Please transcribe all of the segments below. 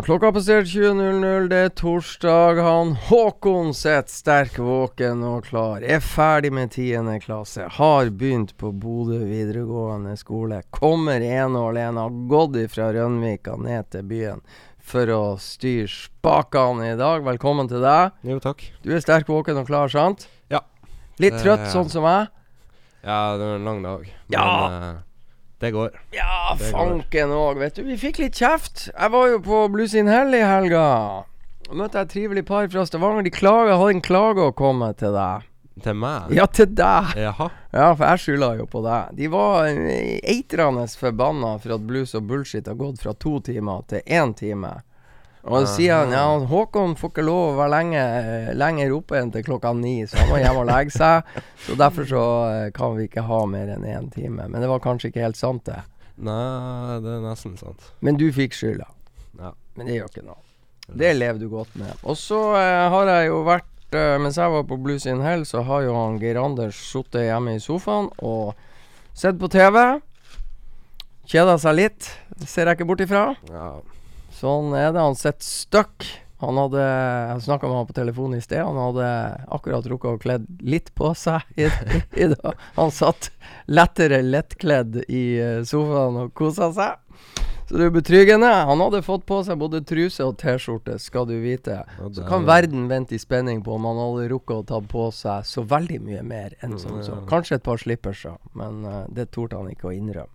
Klokka er passert 20.00. Det er torsdag. Han Håkon sitter sterk våken og klar. Er ferdig med 10. klasse. Har begynt på Bodø videregående skole. Kommer ene og alene. Har gått fra Rønvika ned til byen for å styre spakene i dag. Velkommen til deg. Jo, takk. Du er sterk våken og klar, sant? Ja. Litt trøtt, sånn som meg? Ja, det er en lang dag. Ja. Men eh, det går. Ja, Det fanken òg, vet du. Vi fikk litt kjeft. Jeg var jo på Blues in Hell i helga. Møtte jeg et trivelig par fra Stavanger. De klager, hadde en klage å komme til deg. Til meg? Ja, til deg. Jaha. Ja, for jeg skylda jo på deg. De var eh, eitrende forbanna for at blues og bullshit har gått fra to timer til én time. Og så sier han ja, Håkon får ikke lov å være lenge, lenger oppe enn til klokka ni, så han må hjem og legge seg. Så derfor så eh, kan vi ikke ha mer enn én time. Men det var kanskje ikke helt sant, det. Nei, det er nesten sant. Men du fikk skylda. Ja. Men det gjør ikke noe. Det lever du godt med. Og så eh, har jeg jo vært eh, Mens jeg var på Blues in Hell, så har jo han Geir Anders sittet hjemme i sofaen og sett på TV. Kjeda seg litt. Ser jeg ikke bort ifra. Ja. Sånn er det. Han sitter stuck. Han hadde snakka med han på telefonen i sted. Han hadde akkurat rukket å kledd litt på seg i, i. Han satt lettere lettkledd i eh, sofaen og kosa seg. Så det er betryggende. Han hadde fått på seg både truse og T-skjorte, skal du vite. Så kan er- verden vente i spenning på om han hadde rukket å ta på seg så veldig mye mer enn som så. Kanskje et par slipperser, men eh, det torde han ikke å innrømme.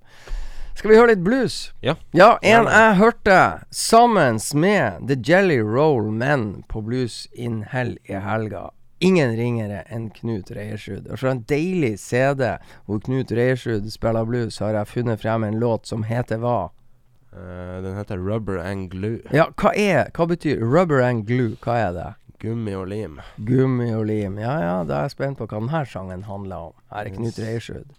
Skal vi høre litt blues? Ja. Ja, en jeg hørte sammen med The Jelly Roll Men på Blues in Hell i helga. Ingen ringere enn Knut Reiersrud. Og fra en deilig CD hvor Knut Reiersrud spiller blues, har jeg funnet frem en låt som heter hva? Uh, den heter Rubber and Glue. Ja, hva er Hva betyr rubber and glue? Hva er det? Gummi og lim. Gummi og lim. Ja ja, da er jeg spent på hva denne sangen handler om. Her er Knut. Reiersrud.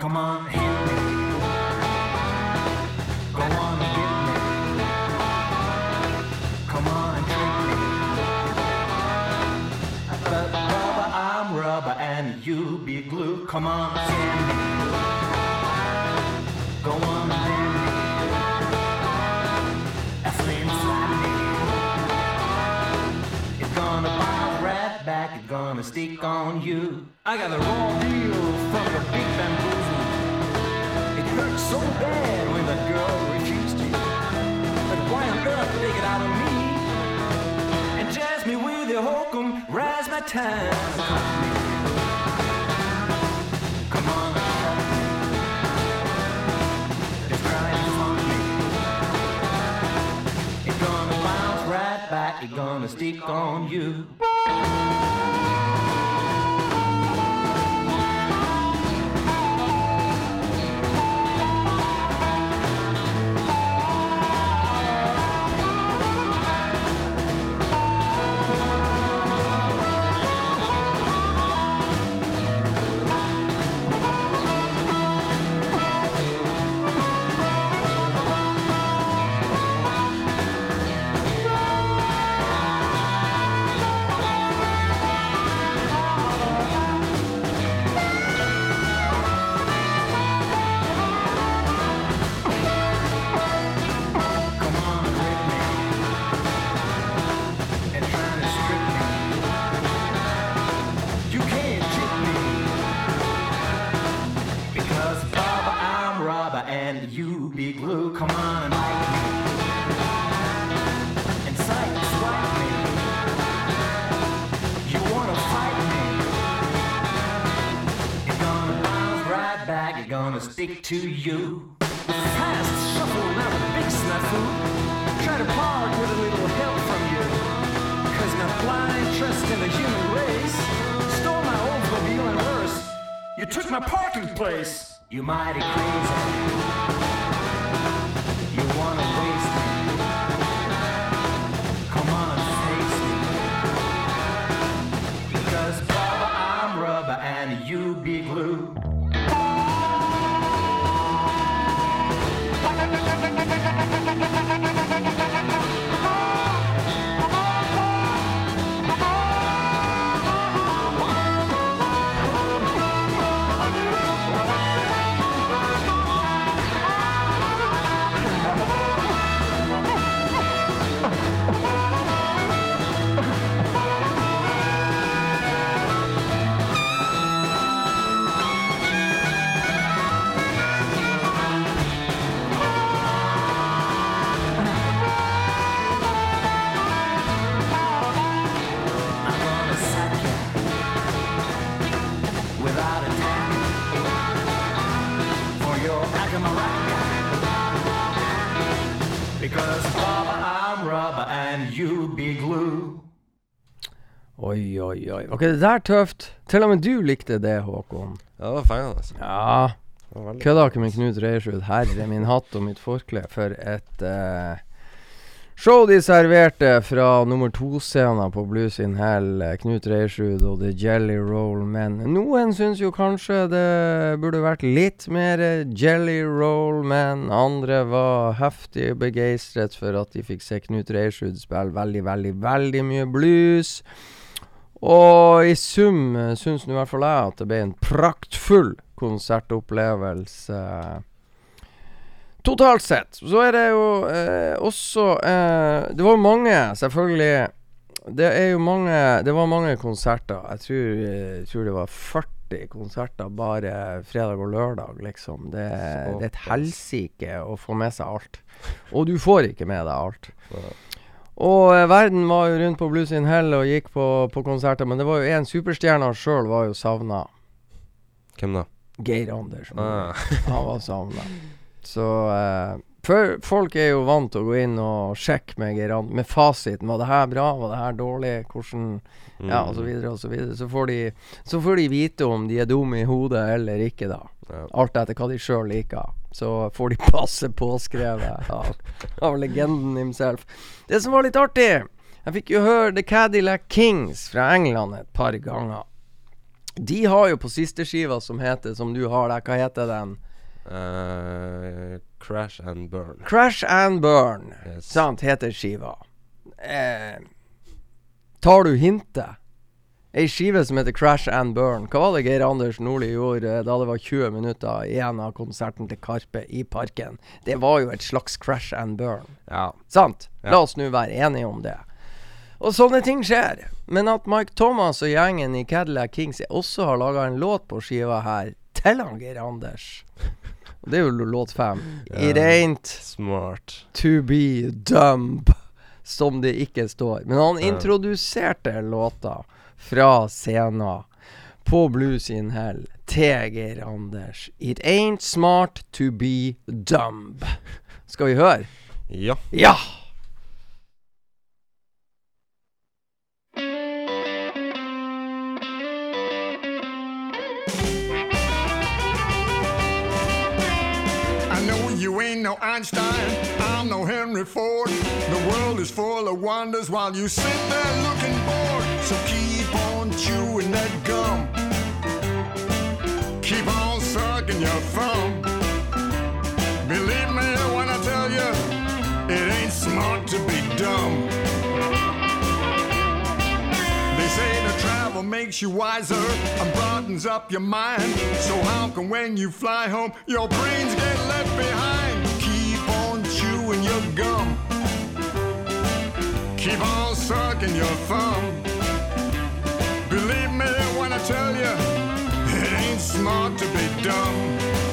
Come on, hit me. Go on and get me. Come on trick me. But rubber, I'm rubber, and you be glue. Come on, send me. Go on bend me. A slim flat me. It's gonna bounce right back. It's gonna stick on you. I got a raw deal from the big bamboozle. Hurt so bad when the girl refused you. But why on earth take it out of me? And jazz me with your hokum, rise my time. Come on, it's crying for me. It's gonna bounce right back, it's gonna stick on you. Stick to you. Fast shuffle, not a big snafu. Try to part with a little help from you. Cause my blind trust in the human race stole my Oldsmobile and worse. You took my parking place. You mighty crazy. You wanna waste me. Come on, face me. Because Baba, I'm rubber and you be glue. Ok, det der tøft. Til og med du likte det, Håkon. Ja, det var fengende. Altså. Ja. Kødda ikke med Knut Reiersrud. Herre min hatt og mitt forkle for et uh, show de serverte fra nummer to-scenen på Blues in Hell. eh, Knut Reiersrud og The Jelly Roll Men. Noen syns jo kanskje det burde vært litt mer Jelly Roll Men. Andre var heftig begeistret for at de fikk se Knut Reiersrud spille veldig, veldig, veldig mye blues. Og i sum uh, syns nå i hvert fall jeg at det ble en praktfull konsertopplevelse. Totalt sett. Så er det jo eh, også eh, Det var jo mange, selvfølgelig Det er jo mange Det var mange konserter. Jeg tror, jeg tror det var 40 konserter bare fredag og lørdag, liksom. Det, det er et helsike å få med seg alt. Og du får ikke med deg alt. Og eh, verden var jo rundt på Blues in Hell og gikk på, på konserter, men det var jo én superstjerne sjøl var jo savna. Hvem da? Geir Andersen. Ah. Han var savna. Så eh, for folk er jo vant til å gå inn og sjekke med med fasiten. Var det her bra? Var det her dårlig? Hvordan Ja, og så videre og så videre. Så får, de, så får de vite om de er dumme i hodet eller ikke, da. Ja. Alt etter hva de sjøl liker. Så får de passe påskrevet av, av legenden himself. Det som var litt artig Jeg fikk jo høre The Cadillac Kings fra England et par ganger. De har jo på siste skiva som heter Som du har der, hva heter den? Uh, crash and burn. Crash and Burn. Yes. Sant, heter skiva. Eh, tar du hintet? Ei skive som heter Crash and Burn. Hva var det Geir Anders Nordli gjorde eh, da det var 20 minutter igjen av konserten til Karpe i Parken? Det var jo et slags Crash and Burn. Ja. Sant? Ja. La oss nå være enige om det. Og sånne ting skjer. Men at Mike Thomas og gjengen i Cadillac Kings også har laga en låt på skiva her til han Geir Anders Og Det er jo låt fem. Ja. It ain't Smart. to be dumb, som det ikke står. Men han introduserte låta fra scenen på Blues in Hell til Geir Anders. It ain't smart to be dumb. Skal vi høre? Ja. Ja! Ain't no Einstein, I'm no Henry Ford. The world is full of wonders while you sit there looking bored. So keep on chewing that gum. Keep on sucking your thumb. Believe me when I tell you, it ain't smart to be dumb. They say that travel makes you wiser and broadens up your mind. So how come when you fly home, your brains get left behind? Chewing your gum. Keep on sucking your thumb. Believe me when I tell you, it ain't smart to be dumb.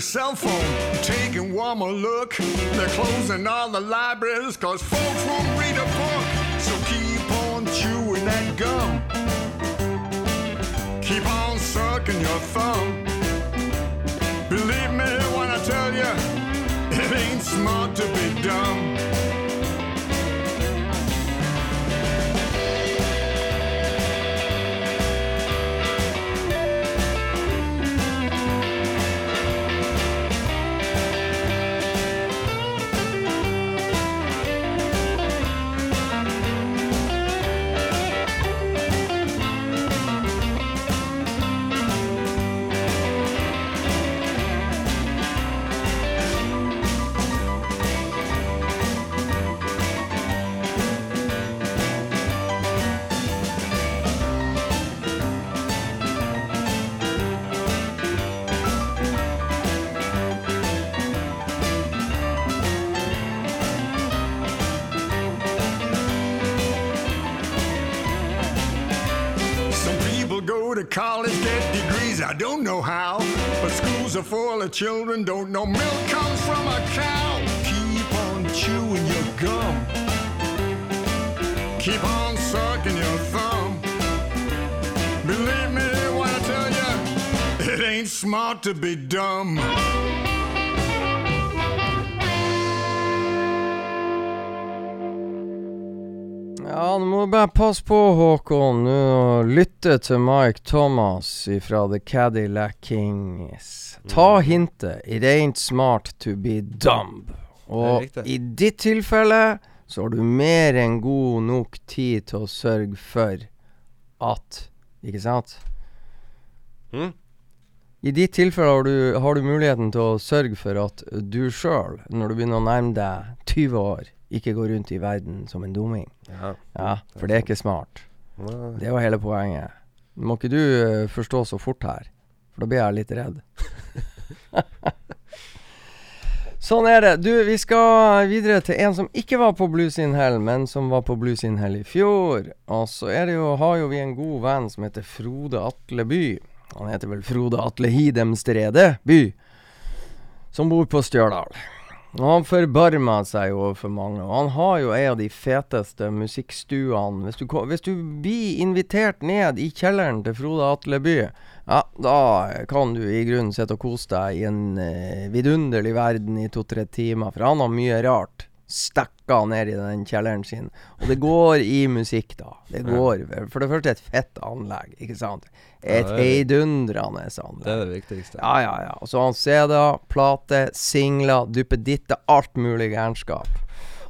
Your cell phone, taking one more look. They're closing all the libraries cause folks won't read a book. So keep on chewing that gum. Keep on sucking your thumb. Believe me when I tell you, it ain't smart to be dumb. Degrees, I don't know how. But schools are full of children, don't know milk comes from a cow. Keep on chewing your gum. Keep on sucking your thumb. Believe me when I tell you, it ain't smart to be dumb. Ja, nå må du bare passe på, Håkon, nå og lytte til Mike Thomas fra The Cadillac Kings. Ta hintet. It ain't smart to be dumb. Og i ditt tilfelle så har du mer enn god nok tid til å sørge for at Ikke sant? Mm. I ditt tilfelle har du, har du muligheten til å sørge for at du sjøl, når du begynner å nærme deg 20 år, ikke gå rundt i verden som en dumming. Ja. Ja, for det er ikke smart. Det var hele poenget. Må ikke du eh, forstå så fort her, for da blir jeg litt redd. Sånn er det. Du, vi skal videre til en som ikke var på Blues in Hell, men som var på Blues in Hell i fjor. Og så er det jo, har jo vi en god venn som heter Frode Atle By. Han heter vel Frode Atle Hidemstrede By, som bor på Stjørdal. Og han forbarmer seg jo overfor mange. Og han har jo ei av de feteste musikkstuene. Hvis du, hvis du blir invitert ned i kjelleren til Frode Atle By, ja, da kan du i grunnen sitte og kose deg i en eh, vidunderlig verden i to-tre timer. For han har mye rart stekka ned i den kjelleren sin. Og det går i musikk, da. Det går For det første et fett anlegg, ikke sant? Et Ja, heidundrende anlegg. Det er det viktigste. Ja, ja, ja. Og så har han CD-er, plater, singler, duppeditter, alt mulig gærenskap.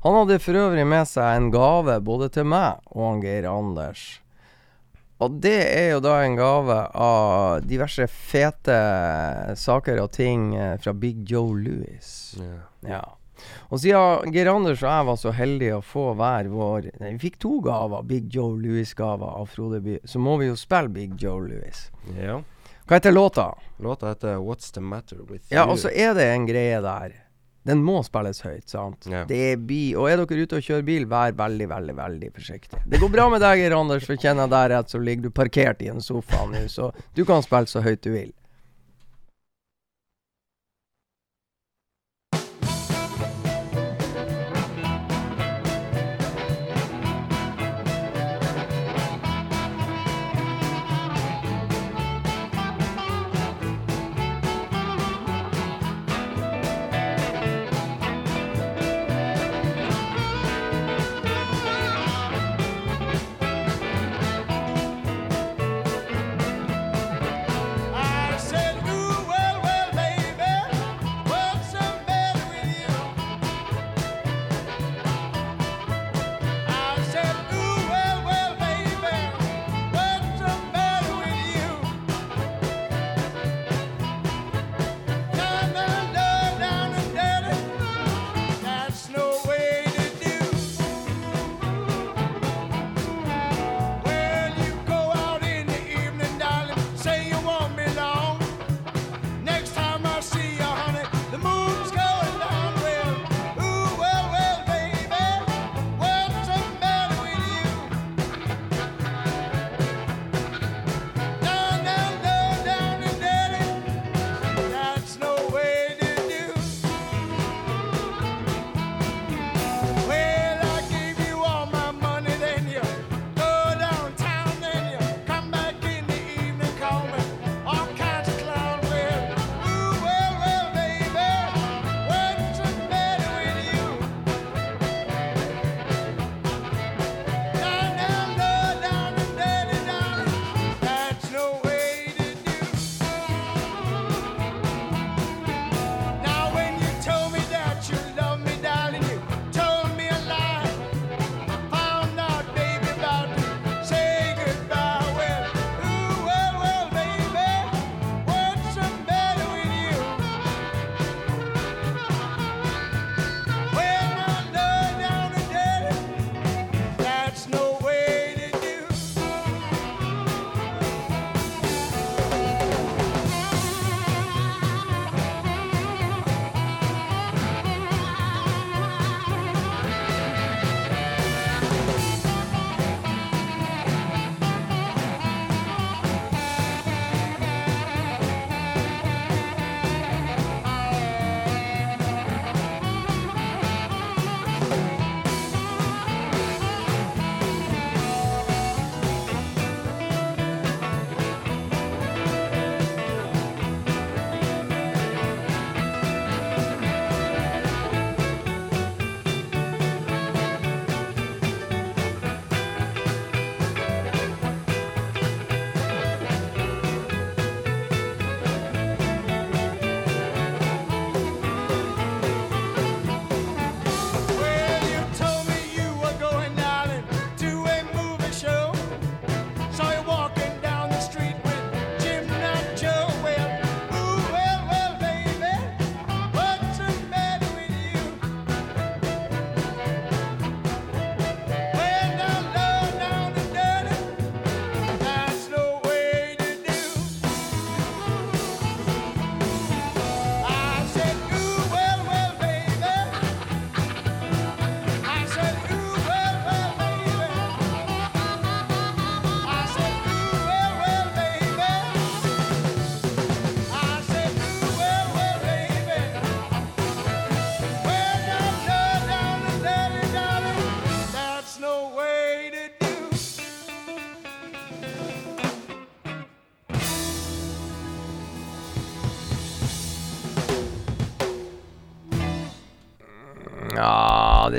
Han hadde for øvrig med seg en gave både til meg og han Geir Anders. Og det er jo da en gave av diverse fete saker og ting eh, fra Big Joe Louis. Ja. Ja. Og siden Geir Anders og jeg var så heldige å få hver vår Nei, vi fikk to gaver, Big Joe Louis-gaver av Frode By, så må vi jo spille Big Joe Louis. ja. Hva heter låta? Låta heter What's The Matter With Ja, You. og så er det en greie der. Den må spilles høyt, sant? Ja. Det blir Og er dere ute og kjører bil, vær veldig, veldig veldig forsiktig. Det går bra med deg, Geir Anders, for kjenner jeg deg rett, så ligger du parkert i en sofa nå, så du kan spille så høyt du vil.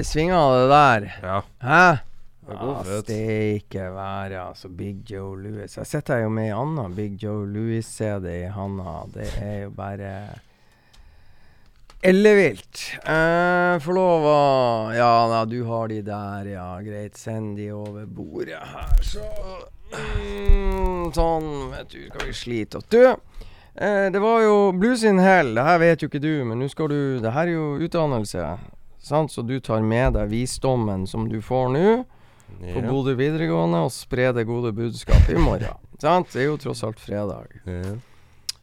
Det svinger det der. Ja. Hæ? Ja, fett. steike være, altså. Big Joe Louis. Jeg sitter jo med ei anna Big Joe Louis-CD i handa. Det er jo bare ellevilt. Eh, Får lov å Ja da, du har de der, ja. Greit. Send de over bordet her, så mm, Sånn, vet du. Skal vi slite oss. Du, eh, det var jo Blues in Hell. Det her vet jo ikke du, men nå skal du Det her er jo utdannelse. Sant? Så du tar med deg visdommen som du får nå på Ja. Bodø videregående og sprer det gode budskap i morgen. Sant? Det er jo tross alt fredag. Ja.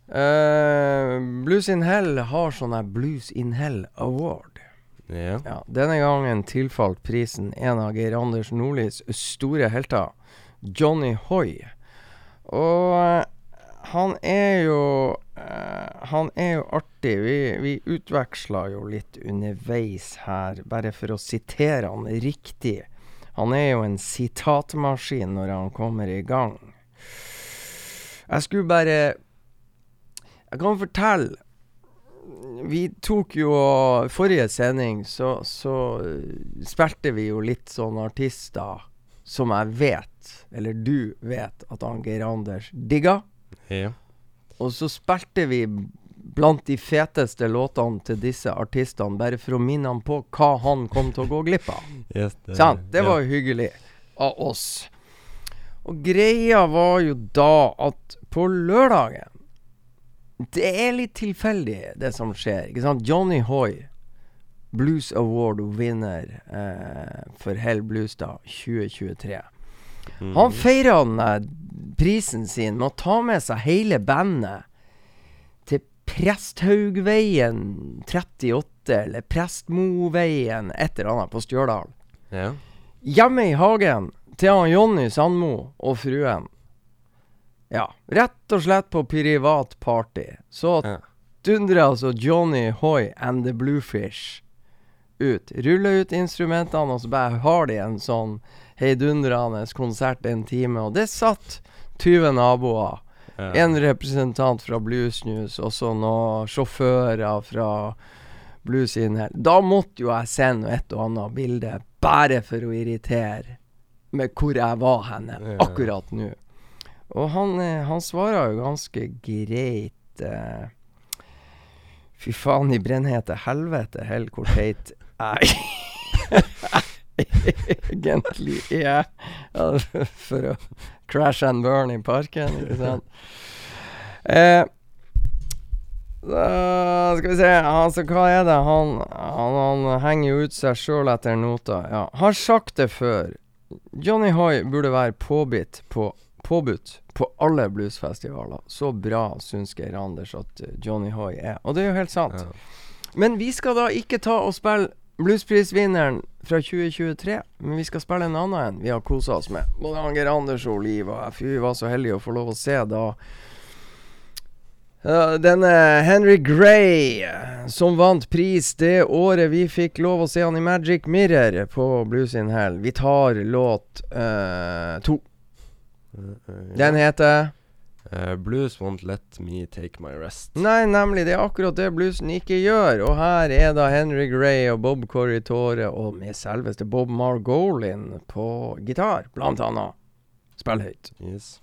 Uh, Blues in Hell har sånn her Blues in Hell Award. Ja. Ja, denne gangen tilfalt prisen en av Geir Anders Nordlis store helter, Johnny Hoy. Og eh, han er jo eh, Han er jo artig. Vi, vi utveksla jo litt underveis her, bare for å sitere han riktig. Han er jo en sitatmaskin når han kommer i gang. Jeg skulle bare Jeg kan fortelle Vi tok jo Forrige sending så, så eh, spilte vi jo litt sånn artister som jeg vet, eller du vet, at Geir Anders digger. Ja. Og så spilte vi blant de feteste låtene til disse artistene, bare for å minne han på hva han kom til å gå glipp av. Yes, det, Sant? Det var ja. hyggelig av oss. Og greia var jo da at på lørdagen Det er litt tilfeldig, det som skjer. Ikke sant? Johnny Hoy, Blues Award-vinner eh, for Hell Blues da 2023. Mm. Han feira den prisen sin med å ta med seg hele bandet til Presthaugveien 38, eller Prestmoveien, et eller annet på Stjørdal. Ja. Hjemme i hagen til han Jonny Sandmo og fruen. Ja, rett og slett på privat party. Så Ja. dundrer altså Johnny Hoy and the Bluefish ut. Ruller ut instrumentene, og så bare har de en sånn heidundrende konsert en time. Og det satt 20 naboer. Ja. En representant fra Blues News, og så noen sjåfører fra Blues inn her. Da måtte jo jeg sende et og annet bilde, bare for å irritere med hvor jeg var henne Ja. akkurat nå. Og han, eh, han svarer jo ganske greit. Eh, Fy faen i brennhete helvete, hell hvor teit jeg egentlig er. For å crash and burn i parken, ikke sant. Eh, da skal vi se Altså, hva er det? Han, han, han henger jo ut seg sjøl etter nota. Ja. Har sagt det før. Johnny Hoy burde være påbitt på påbudt på alle bluesfestivaler. Så bra syns Geir Anders at Johnny Hoy er. Og det er jo helt sant. Ja. Men vi skal da ikke ta og spille bluesprisvinneren fra 2023, men vi skal spille en annen en vi har kosa oss med. Både han Geir Anders og Liv og vi var så heldige å få lov å se da Uh, denne Henry Gray, som vant pris det året vi fikk lov å se han i Magic Mirror på Blues in Hell. Vi tar låt uh, to. Den heter Eh, blues won't let me take my rest. Nei, nemlig. Det er akkurat det bluesen ikke gjør. Og her er da Henry Gray og Bob Corritore og med selveste Bob Margolin på gitar, blant annet. Spill høyt. Yes.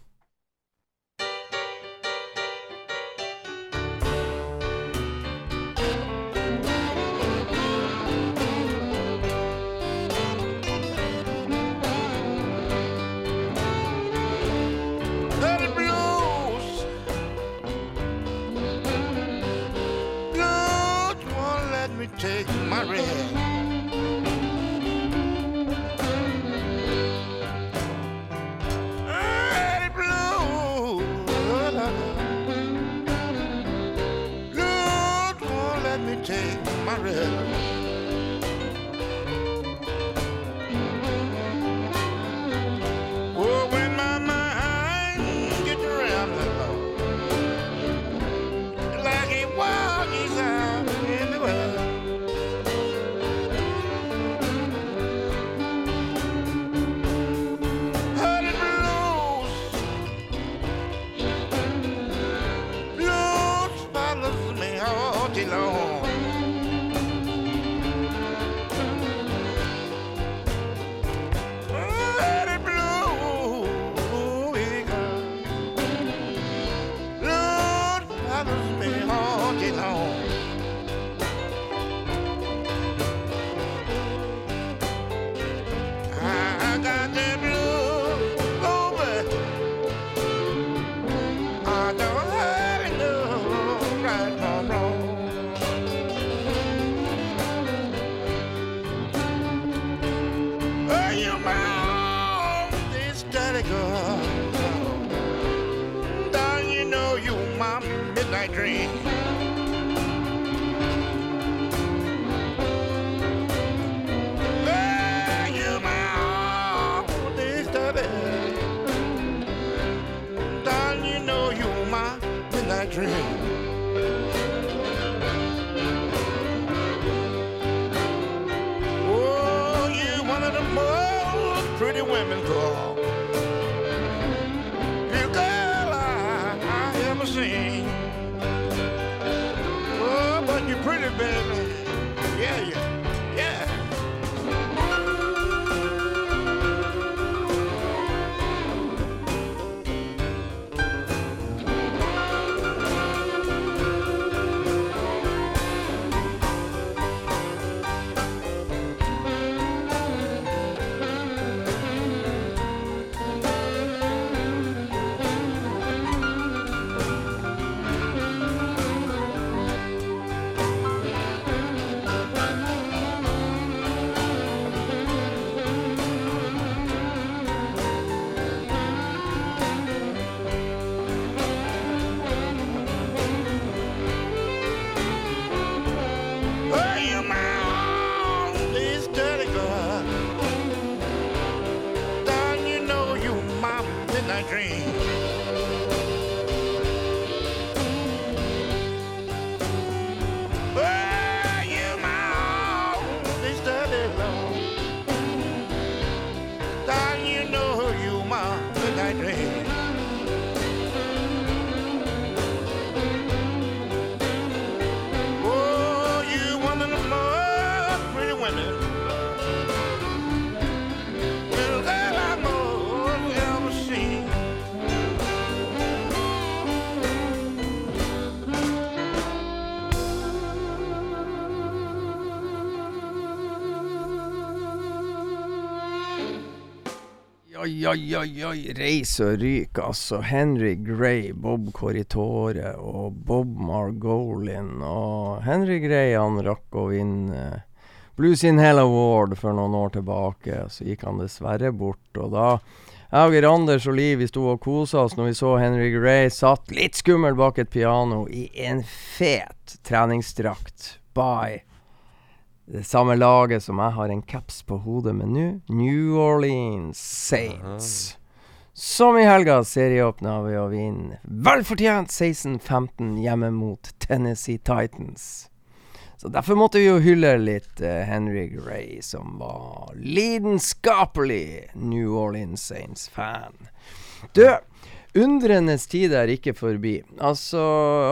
Oi, oi, oi, oi. Reis og ryk, altså. Henry Gray, Bob Corritore og Bob Margolin. Og Henry Gray han rakk å vinne Blues in Hell Award for noen år tilbake. Så gikk han dessverre bort. Og da jeg og Anders og Liv vi sto og kosa oss når vi så Henry Gray satt litt skummel bak et piano i en fet treningsdrakt. Bye det samme laget som jeg har en caps på hodet med nå, New Orleans Saints. Som i helga serieåpna ved å vinne velfortjent 16-15 hjemme mot Tennessee Titans. Så derfor måtte vi jo hylle litt uh, Henry Gray, som var lidenskapelig New Orleans Saints-fan. Du, undrendes tid er ikke forbi. Altså,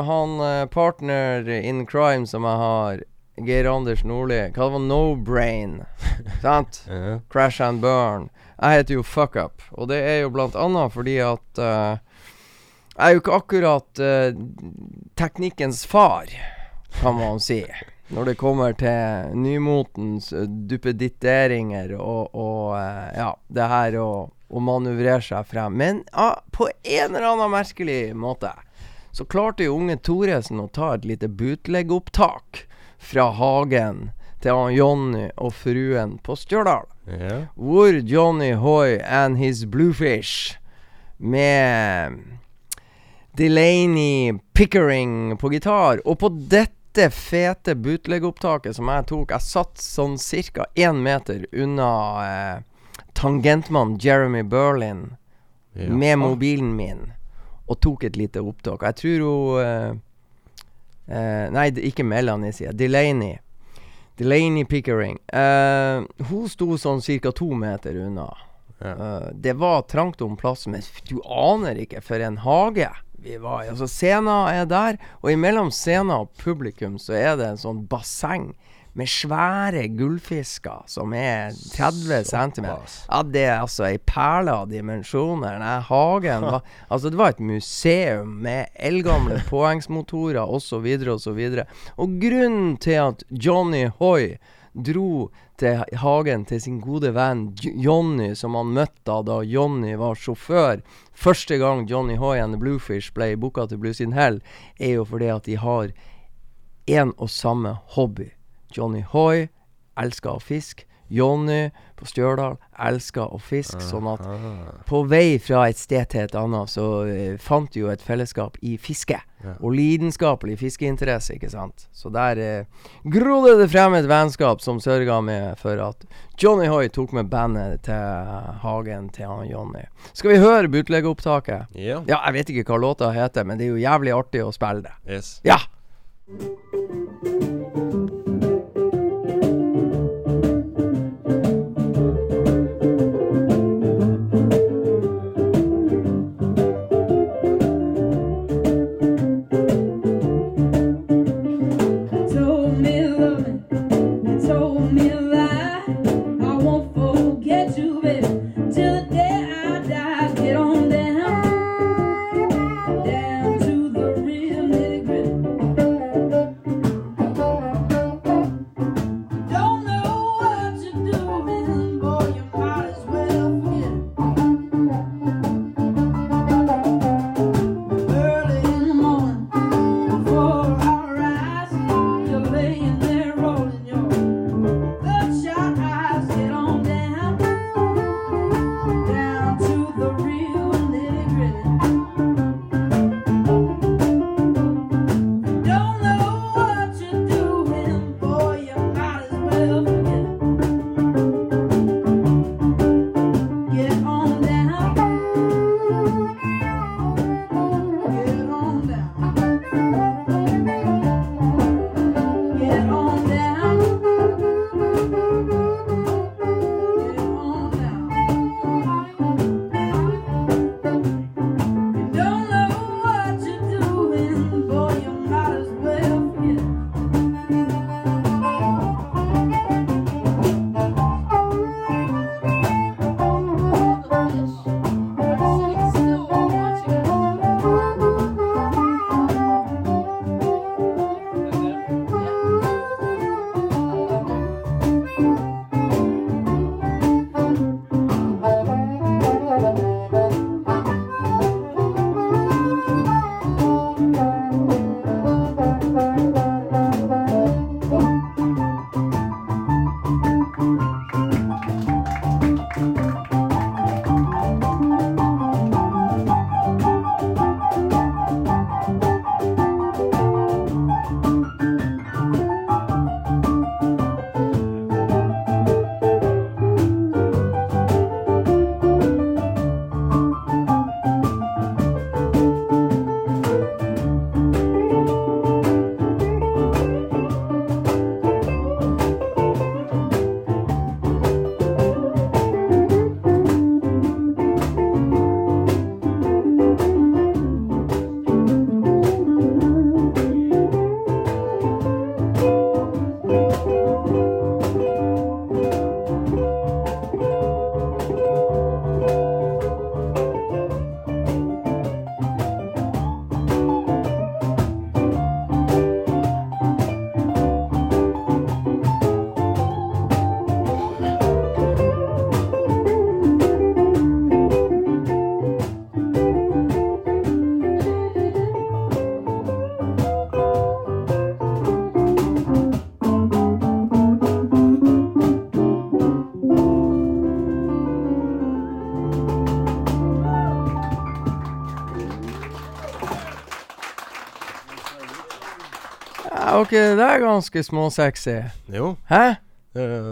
han eh, partner in crime som jeg har, Geir Anders Nordli, hva det var No Brain, sant? Yeah. Crash and Burn. Jeg heter jo Fuck Up, og det er jo blant annet fordi at uh, Jeg er jo ikke akkurat uh, teknikkens far, kan man si. Når det kommer til nymotens uh, duppeditteringer og, og uh, ja, det her å, å manøvrere seg frem. Men på en eller annen merkelig måte så klarte jo unge Thoresen å ta et lite bootleg-opptak fra hagen til Johnny og fruen på Stjørdal. Yeah. Hvor Johnny Hoy and his Bluefish med Delaney Pickering på gitar. Og på dette fete bootleg-opptaket som jeg tok Jeg satt sånn cirka én meter unna eh, tangentmann Jeremy Berlin yeah. med mobilen min og tok et lite opptak. Jeg tror hun eh, eh, Nei, ikke Melanie, sier jeg. Delaney. Delaney Pickering. Uh, hun sto sånn ca. to meter unna. Ja. Uh, det var trangt om plass, men du aner ikke for en hage vi var i. Altså, scenen er der, og imellom scenen og publikum så er det en sånn basseng med svære gullfisker som er 30 cm. Ja, det er altså ei perle av dimensjoner. Den hagen var Altså, det var et museum med eldgamle påhengsmotorer osv. osv. Og grunnen til at Johnny Hoy dro til hagen til sin gode venn Johnny, som han møtte da Johnny var sjåfør Første gang Johnny Hoy and the Bluefish ble booka til Blues in Hell, er jo fordi at de har én og samme hobby. Johnny elsker å fiske. Jonny på Stjørdal elsker å fiske, sånn at på vei fra et sted til et annet, så uh, fant de jo et fellesskap i fiske. Ja. Og lidenskapelig fiskeinteresse, ikke sant. Så der uh, grodde det frem et vennskap som sørga med for at Johnny Hoy tok med bandet til hagen til han Johnny. Skal vi høre bootlegopptaket? ja. Ja, jeg vet ikke hva låta heter, men det er jo jævlig artig å spille det. Yes. Ja! Ja, det er ganske småsexy. Jo. Hæ? Det er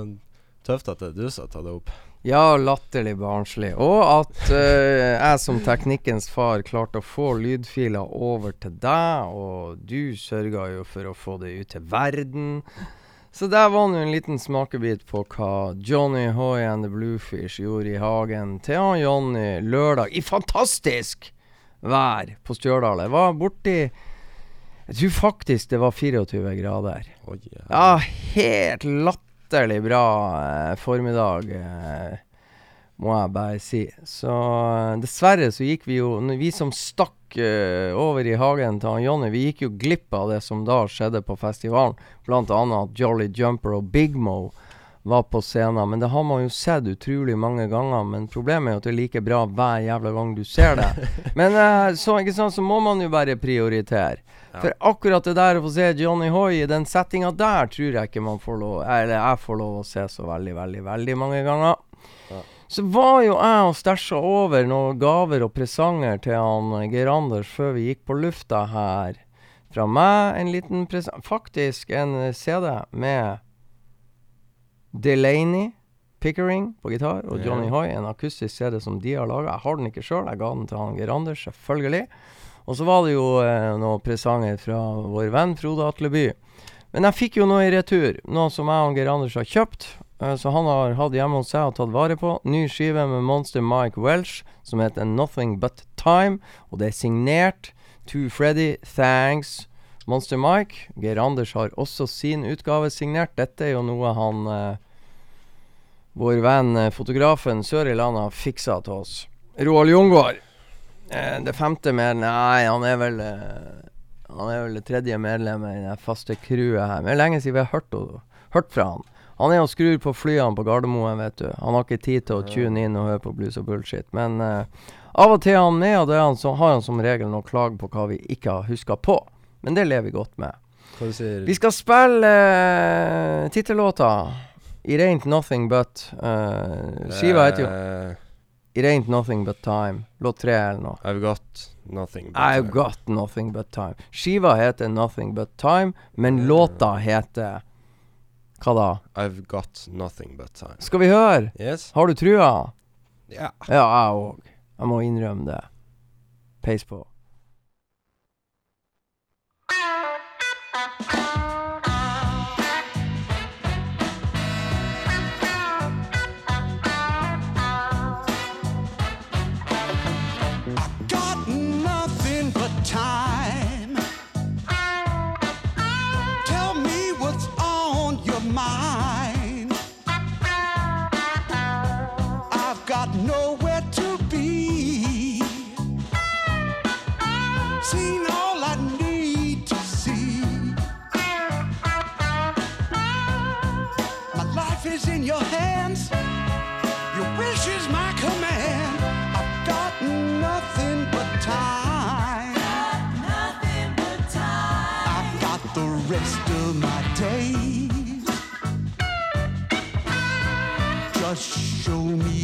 tøft at det er du som har tatt det opp. Ja, latterlig barnslig. Og at uh, jeg som teknikkens far klarte å få lydfiler over til deg, og du sørga jo for å få det ut til verden. Så der var nå en liten smakebit på hva Johnny Hoy and the Bluefish gjorde i hagen til han Johnny lørdag i fantastisk vær på Stjørdal. Jeg var borti Jeg tror faktisk det var 24 grader. Oh, ja. Ja, helt latterlig bra eh, formiddag, eh, må jeg bare si. Så eh, dessverre så gikk vi jo Vi som stakk eh, over i hagen til han Jonny, vi gikk jo glipp av det som da skjedde på festivalen. Blant annet at Jolly Jumper og Big Mo var på scenen. Men det har man jo sett utrolig mange ganger. Men problemet er jo at det er like bra hver jævla gang du ser det. Men eh, så, ikke sant, så må man jo bare prioritere. For akkurat det der å få se Johnny Hoy i den settinga der, tror jeg ikke man får lov Eller jeg får lov å se så veldig, veldig, veldig mange ganger. Så var jo jeg og stæsja over noen gaver og presanger til han Geir Anders før vi gikk på lufta her. Fra meg en liten presang Faktisk en CD med Delaney Pickering på gitar og Johnny Hoy, en akustisk CD som de har laga. Jeg har den ikke sjøl, jeg ga den til han Geir Anders, selvfølgelig. Og så var det jo eh, noen presanger fra vår venn Frode Atleby. Men jeg fikk jo noe i retur, noe som jeg og Geir Anders har kjøpt. eh, så han har hatt hjemme hos seg og tatt vare på. Ny skive med Monster Mike Welsh som heter Nothing But Time. Og det er signert To Freddy, Thanks, Monster Mike. Geir Anders har også sin utgave signert. Dette er jo noe han eh, Vår venn eh, fotografen sør i landet har fiksa til oss. Roald Jungård. Eh, det femte med Nei, han er vel eh, Han er vel det tredje medlemmet i det faste crewet her. Men det er lenge siden vi har hørt, hørt fra han. Han er og skrur på flyene på Gardermoen, vet du. Han har ikke tid til å tune inn og høre på blues og bullshit. Men uh, av og til er han med, og det han så, har han som regel noe klage på hva vi ikke har huska på. Men det lever vi godt med. Vi skal spille uh, tittellåta. It Ain't Nothing But uh, Skiva heter jo It Ain't Nothing But Time. Låt tre eller noe. I've got nothing but I've time. got nothing but time. Skiva heter Nothing But Time, men låta heter Hva da? I've got nothing but time. Skal vi høre? Yes? Har du trua? Ja. Ja, jeg òg. Jeg må innrømme det. Peis på. Me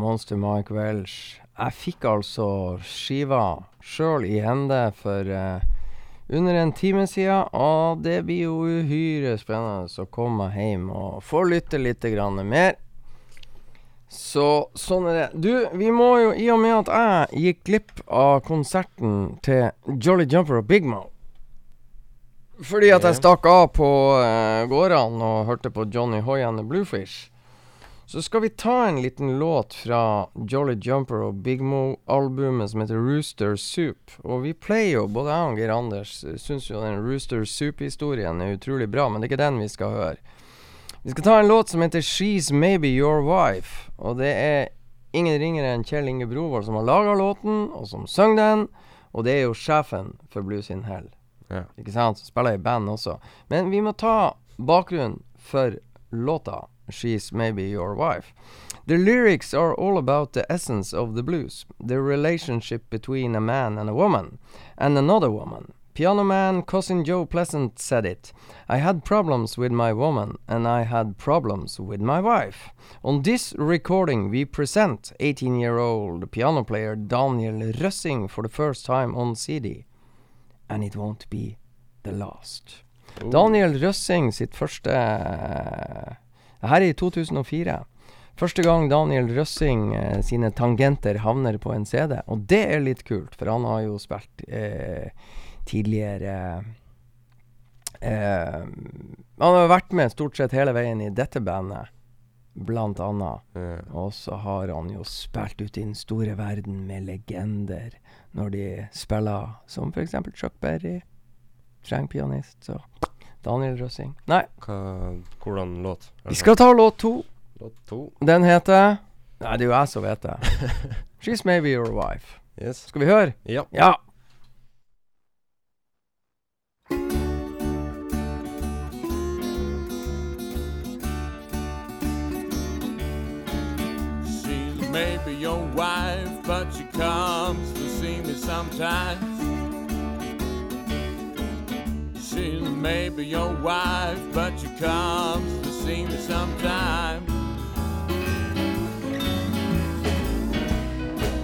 Monster Mike Welsh. Jeg fikk altså skiva sjøl i hende for eh, under en time siden, og det blir jo uhyre spennende å komme hjem og få lytte litt grann mer. Så sånn er det. Du, vi må jo, i og med at jeg gikk glipp av konserten til Jolly Jumper og Big Mo Fordi at jeg stakk av på uh, gårdene og hørte på Johnny Hoy and the Bluefish. Så skal vi ta en liten låt fra Jolly Jumper og Big Mo-albumet som heter Rooster Soup. Og vi pleier jo, både jeg og Geir Anders, syns jo den Rooster Soup-historien er utrolig bra, men det er ikke den vi skal høre. Vi skal ta en låt som heter She's Maybe Your Wife. Og det er ingen ringere enn Kjell Inge Brovold som har laga låten, og som synger den. Og det er jo sjefen for Blues in Hell. Ja. Ikke sant? Spiller i band også. Men vi må ta bakgrunnen for låta. She's Maybe Your Wife. The lyrics are all about the essence of the blues, the relationship between a man and a woman, and another woman. Piano man cousin Joe Pleasant said it. I had problems with my woman, and I had problems with my wife. On this recording, we present 18 year old piano player Daniel Røssing for the first time on CD. And it won't be the last. Daniel Røssing sitt første her er i 2004. Første gang Daniel Røssing eh, sine tangenter havner på en CD. Og det er litt kult, for han har jo spilt eh, tidligere eh, Han har vært med stort sett hele veien i dette bandet, blant annet. Mm. Og så har han jo spilt ut i den store verden med legender når de spiller som f.eks. Chuck Berry, Trengpianist, så Daniel Røsing. Nei, Hva, hvordan låt? vi skal ta låt to. Låt to. Den heter Nei, det er jo jeg som vet det. She's Maybe Your Wife. Yes. Skal vi høre? Ja. Ja. She's maybe your wife, but she comes to see me sometimes. She's maybe your wife, but she comes to see me sometimes.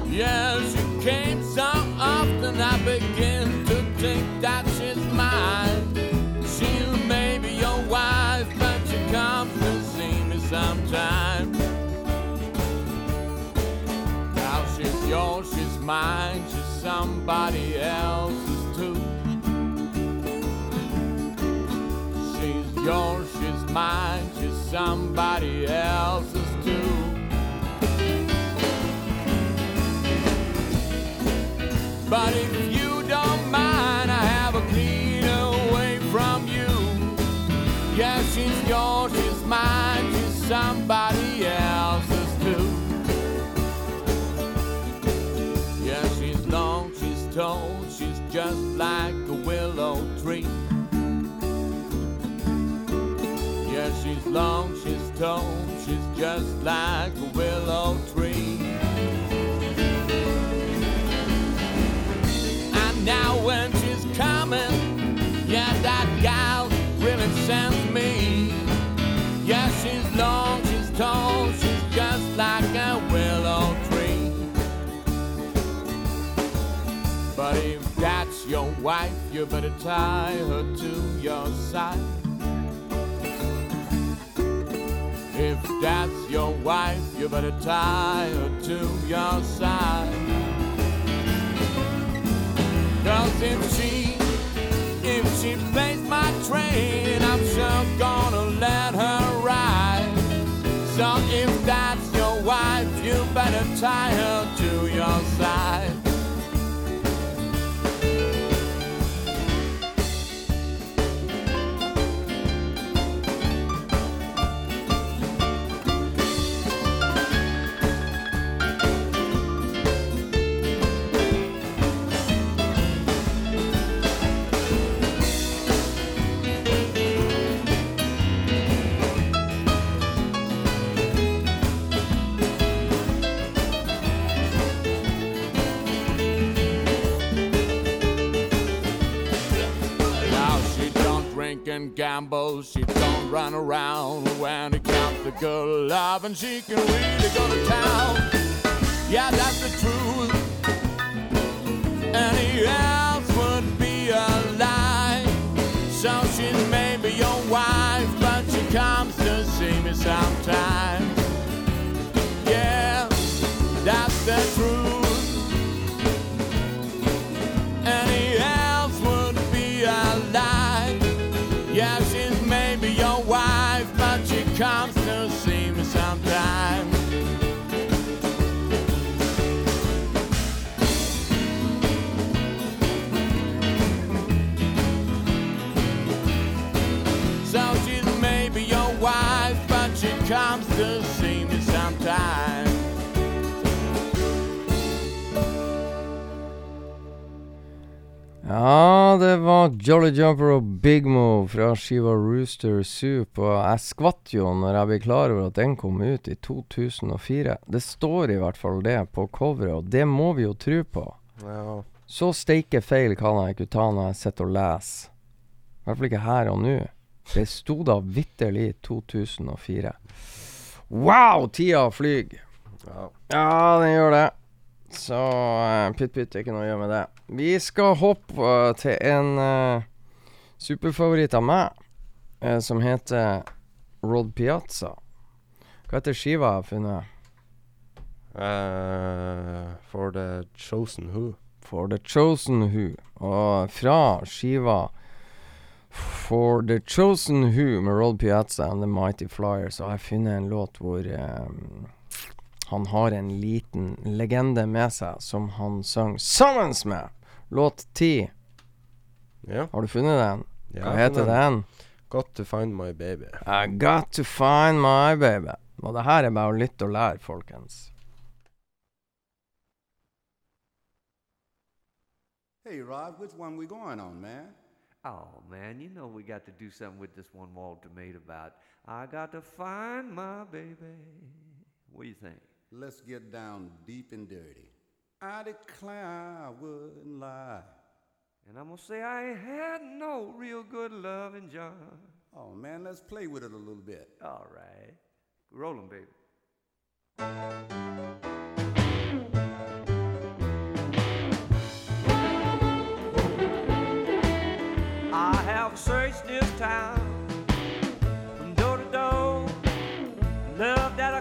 Yeah, she came so often I begin to think that she's mine. She's maybe your wife, but she comes to see me sometimes. Now she's yours, she's mine, she's somebody yours, she's mine, she's somebody else's too. But if you don't mind, I have a clean away from you. Yeah, she's yours, she's mine, she's somebody tall, she's just like a willow tree. And now when she's coming, yeah, that gal really sends me. Yeah, she's long, she's tall, she's just like a willow tree. But if that's your wife, you better tie her to your side. If that's your wife, you better tie her to your side. Cause if she, if she plays my train, I'm sure gonna let her ride. So if that's your wife, you better tie her to your side. Can gamble, she don't run around when it comes to good love, and she can really go to town. Yeah, that's the truth. Any else would be a lie. So she's maybe your wife, Ja, det var Jolly Jumper og Big Mo fra skiva Rooster Soup, og jeg skvatt jo når jeg ble klar over at den kom ut i 2004. Det står i hvert fall det på coveret, og det må vi jo tro på. Ja. Så steike feil kan jeg ikke ta når jeg sitter og leser. I hvert fall ikke her og nå. Det sto da vitterlig 2004. Wow, tida flyr! ja. Ja, den gjør det. Så uh, pytt pytt, det er ikke noe å gjøre med det. Vi skal hoppe eh, til en eh, superfavoritt av meg, eh, som heter Rod Piazza. Hva heter skiva jeg har funnet? Uh, for the chosen who. For The Chosen Who. Og fra skiva For The Chosen Who med Rod Piazza and The Mighty Flyers, så har jeg funnet en låt hvor eh, han har en liten legende med seg som han sang sammen med. Låt 10. Ja. Har du funnet den? ja Hva heter den? Got to find my baby. I got to find my baby. Og det her er bare å lytte og lære, folkens. Hey, Rod, which one we going on, man? Oh man, you know we got to do something with this one Walter made about I got to find my baby. What do you think? Let's get down deep and dirty. I declare I wouldn't lie. And I'm gonna say I ain't had no real good loving, John. Oh, man, let's play with it a little bit. All right, rolling, baby. I have searched this town from door to door. Love that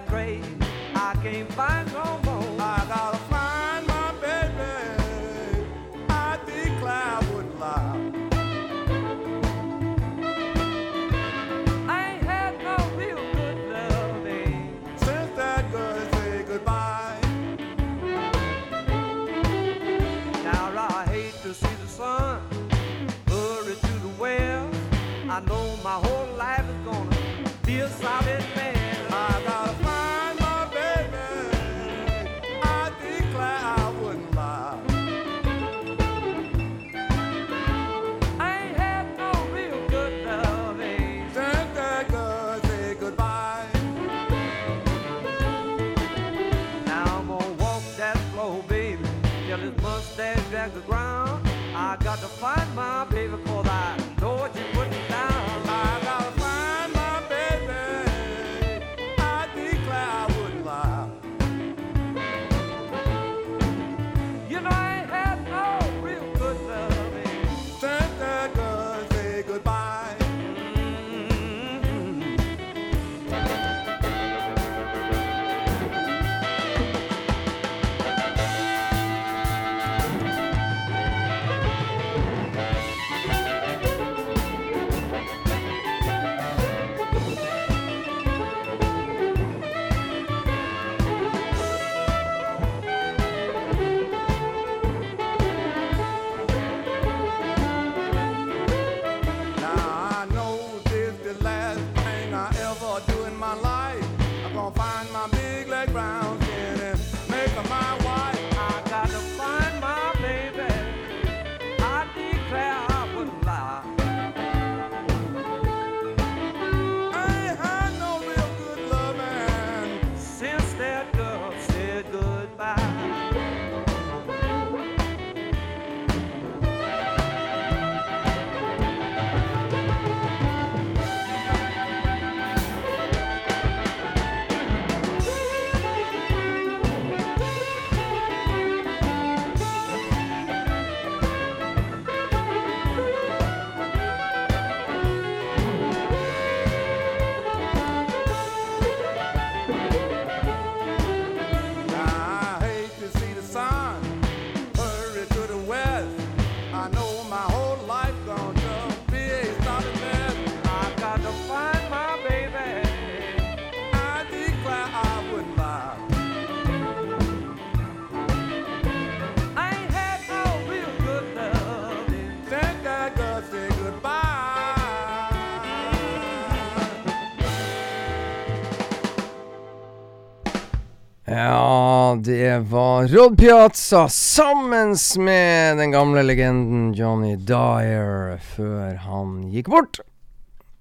Rod Piazza sammen med den gamle legenden Johnny Dyer før han gikk bort.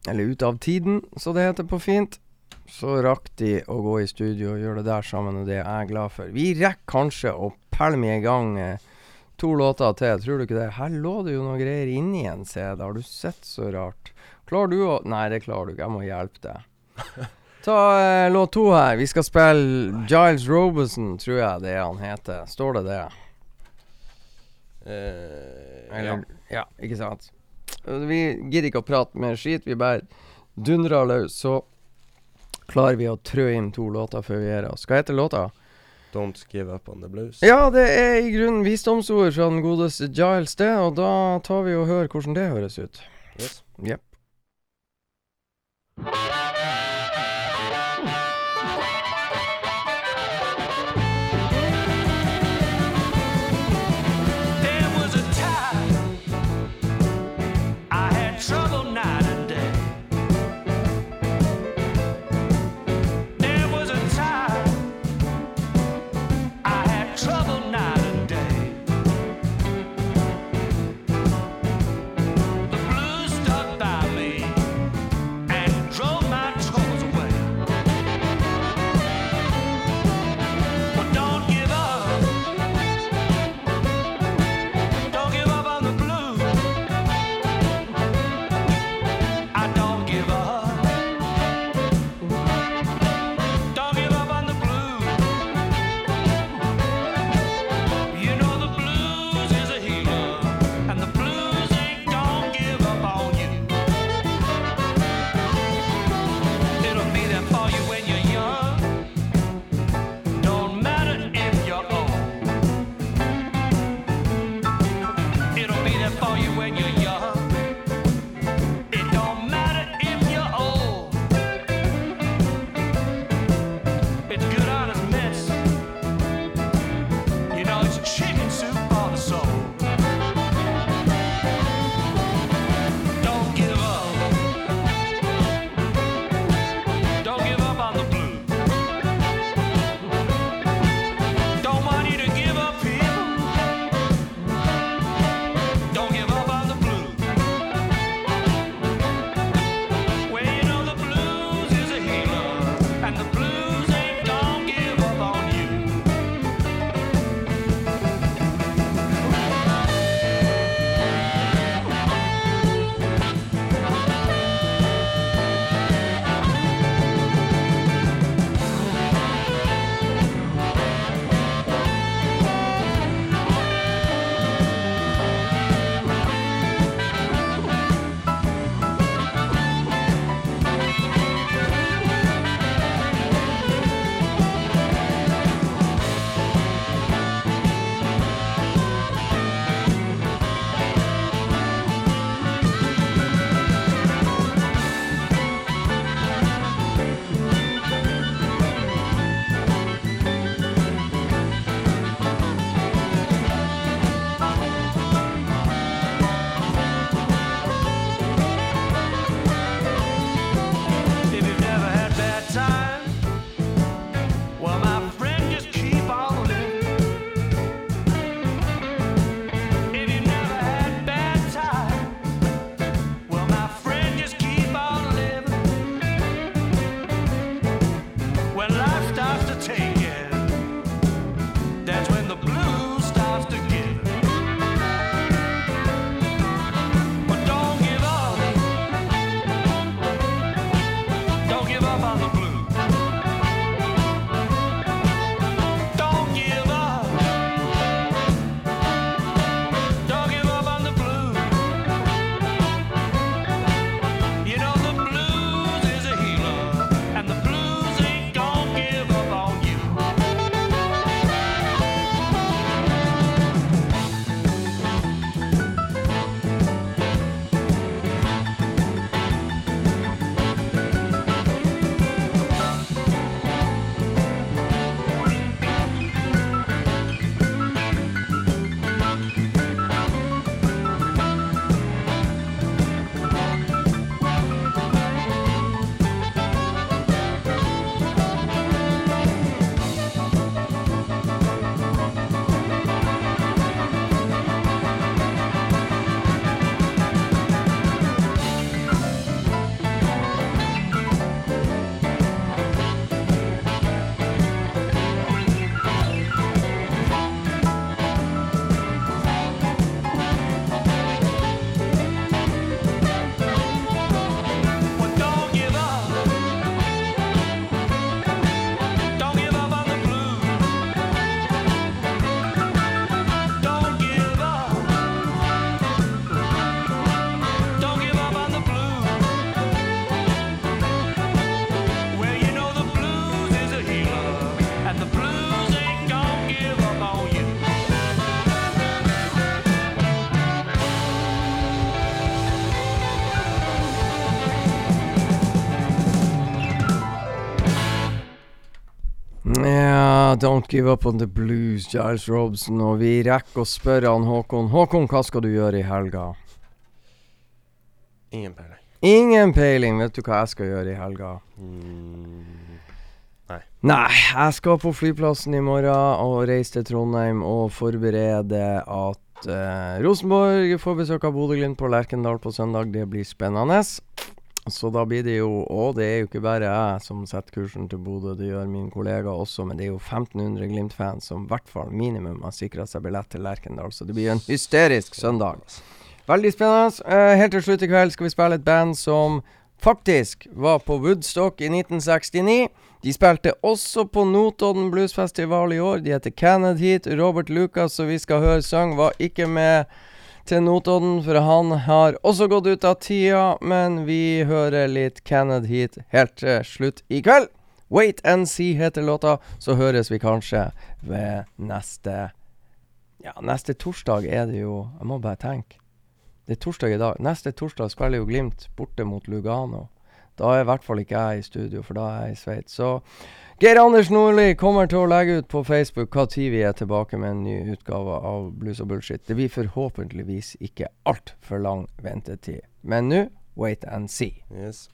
Eller ut av tiden, så det heter på fint. Så rakk de å gå i studio og gjøre det der sammen, og det er jeg glad for. Vi rekker kanskje å pælme i gang eh, to låter til, tror du ikke det? Her lå det jo noe greier inni en CD, har du sett så rart? Klarer du å Nei, det klarer du ikke, jeg må hjelpe deg. Ta eh, låt to her. Vi skal spille Giles Robeson, tror jeg det han heter. Står det det? Eh, ja. Eller, ja. ikke sant? Vi gidder ikke å prate mer skit, vi bare dundrer løs. Så klarer vi å trø inn to låter før vi gir oss. Hva heter låta? Don't give up on the blues. Ja, det er i grunnen visdomsord fra den godeste Giles, det. Og da tar vi og hører hvordan det høres ut. Yes. Jepp. Don't Give Up On The Blues, Giles Robson. Og vi rekker å spørre han Håkon. Håkon, hva skal du gjøre i helga? Ingen peiling. Ingen peiling. Vet du hva jeg skal gjøre i helga? Mm, Nei, jeg skal på flyplassen i morgen og reise til Trondheim og forberede at uh, Rosenborg får besøk av Bodø-Glimt på Lerkendal på søndag. Det blir spennende. Så da blir det jo Og det er jo ikke bare jeg som setter kursen til Bodø, det gjør min kollega også, men det er jo 1500 Glimt-fans som i hvert fall minimum har sikra seg billett til Lerkendal, så det blir en hysterisk søndag. Veldig spennende. Eh, helt til slutt i kveld skal vi spille et band som faktisk var på Woodstock i 1969. De spilte også på Notodden Bluesfestival i år. De heter Kenneth Heat. Robert Lucas, som vi skal høre sang, var ikke med til Notodden, for han har også gått ut av tida. Men vi hører litt Kenneth Heat helt til slutt i kveld. Wait and See heter låta. Så høres vi kanskje ved neste Ja, neste torsdag er det jo Jeg må bare tenke. Det er torsdag i dag. Neste torsdag spiller jo Glimt borte mot Lugano. Da er i hvert fall ikke jeg i studio, for da er jeg i Sveits. Så Geir Anders Nordli kommer til å legge ut på Facebook hva tid vi er tilbake med en ny utgave av Blues og bullshit. Det blir forhåpentligvis ikke altfor lang ventetid. Men nå, wait and see. yes.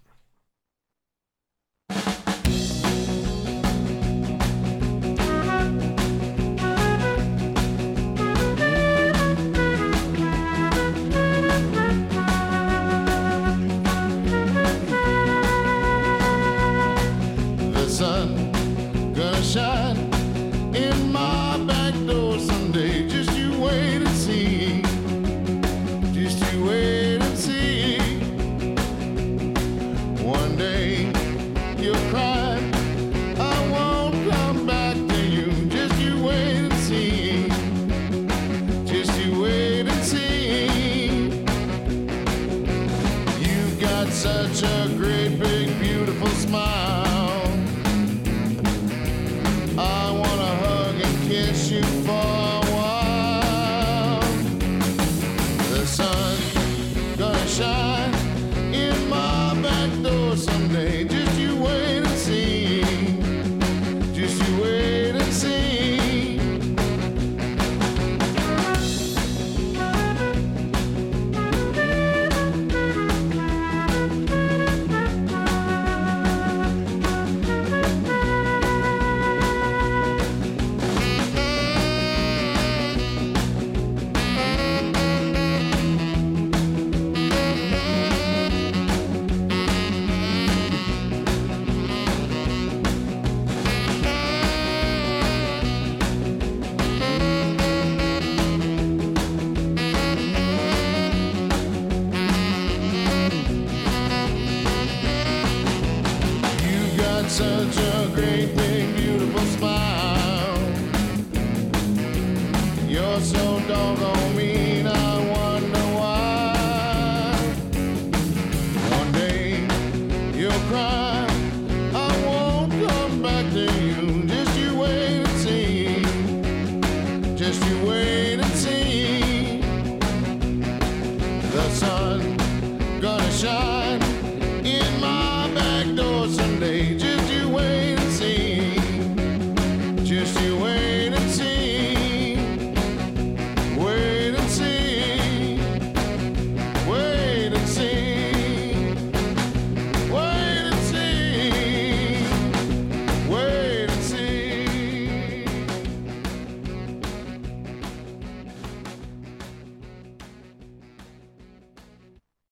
Smile.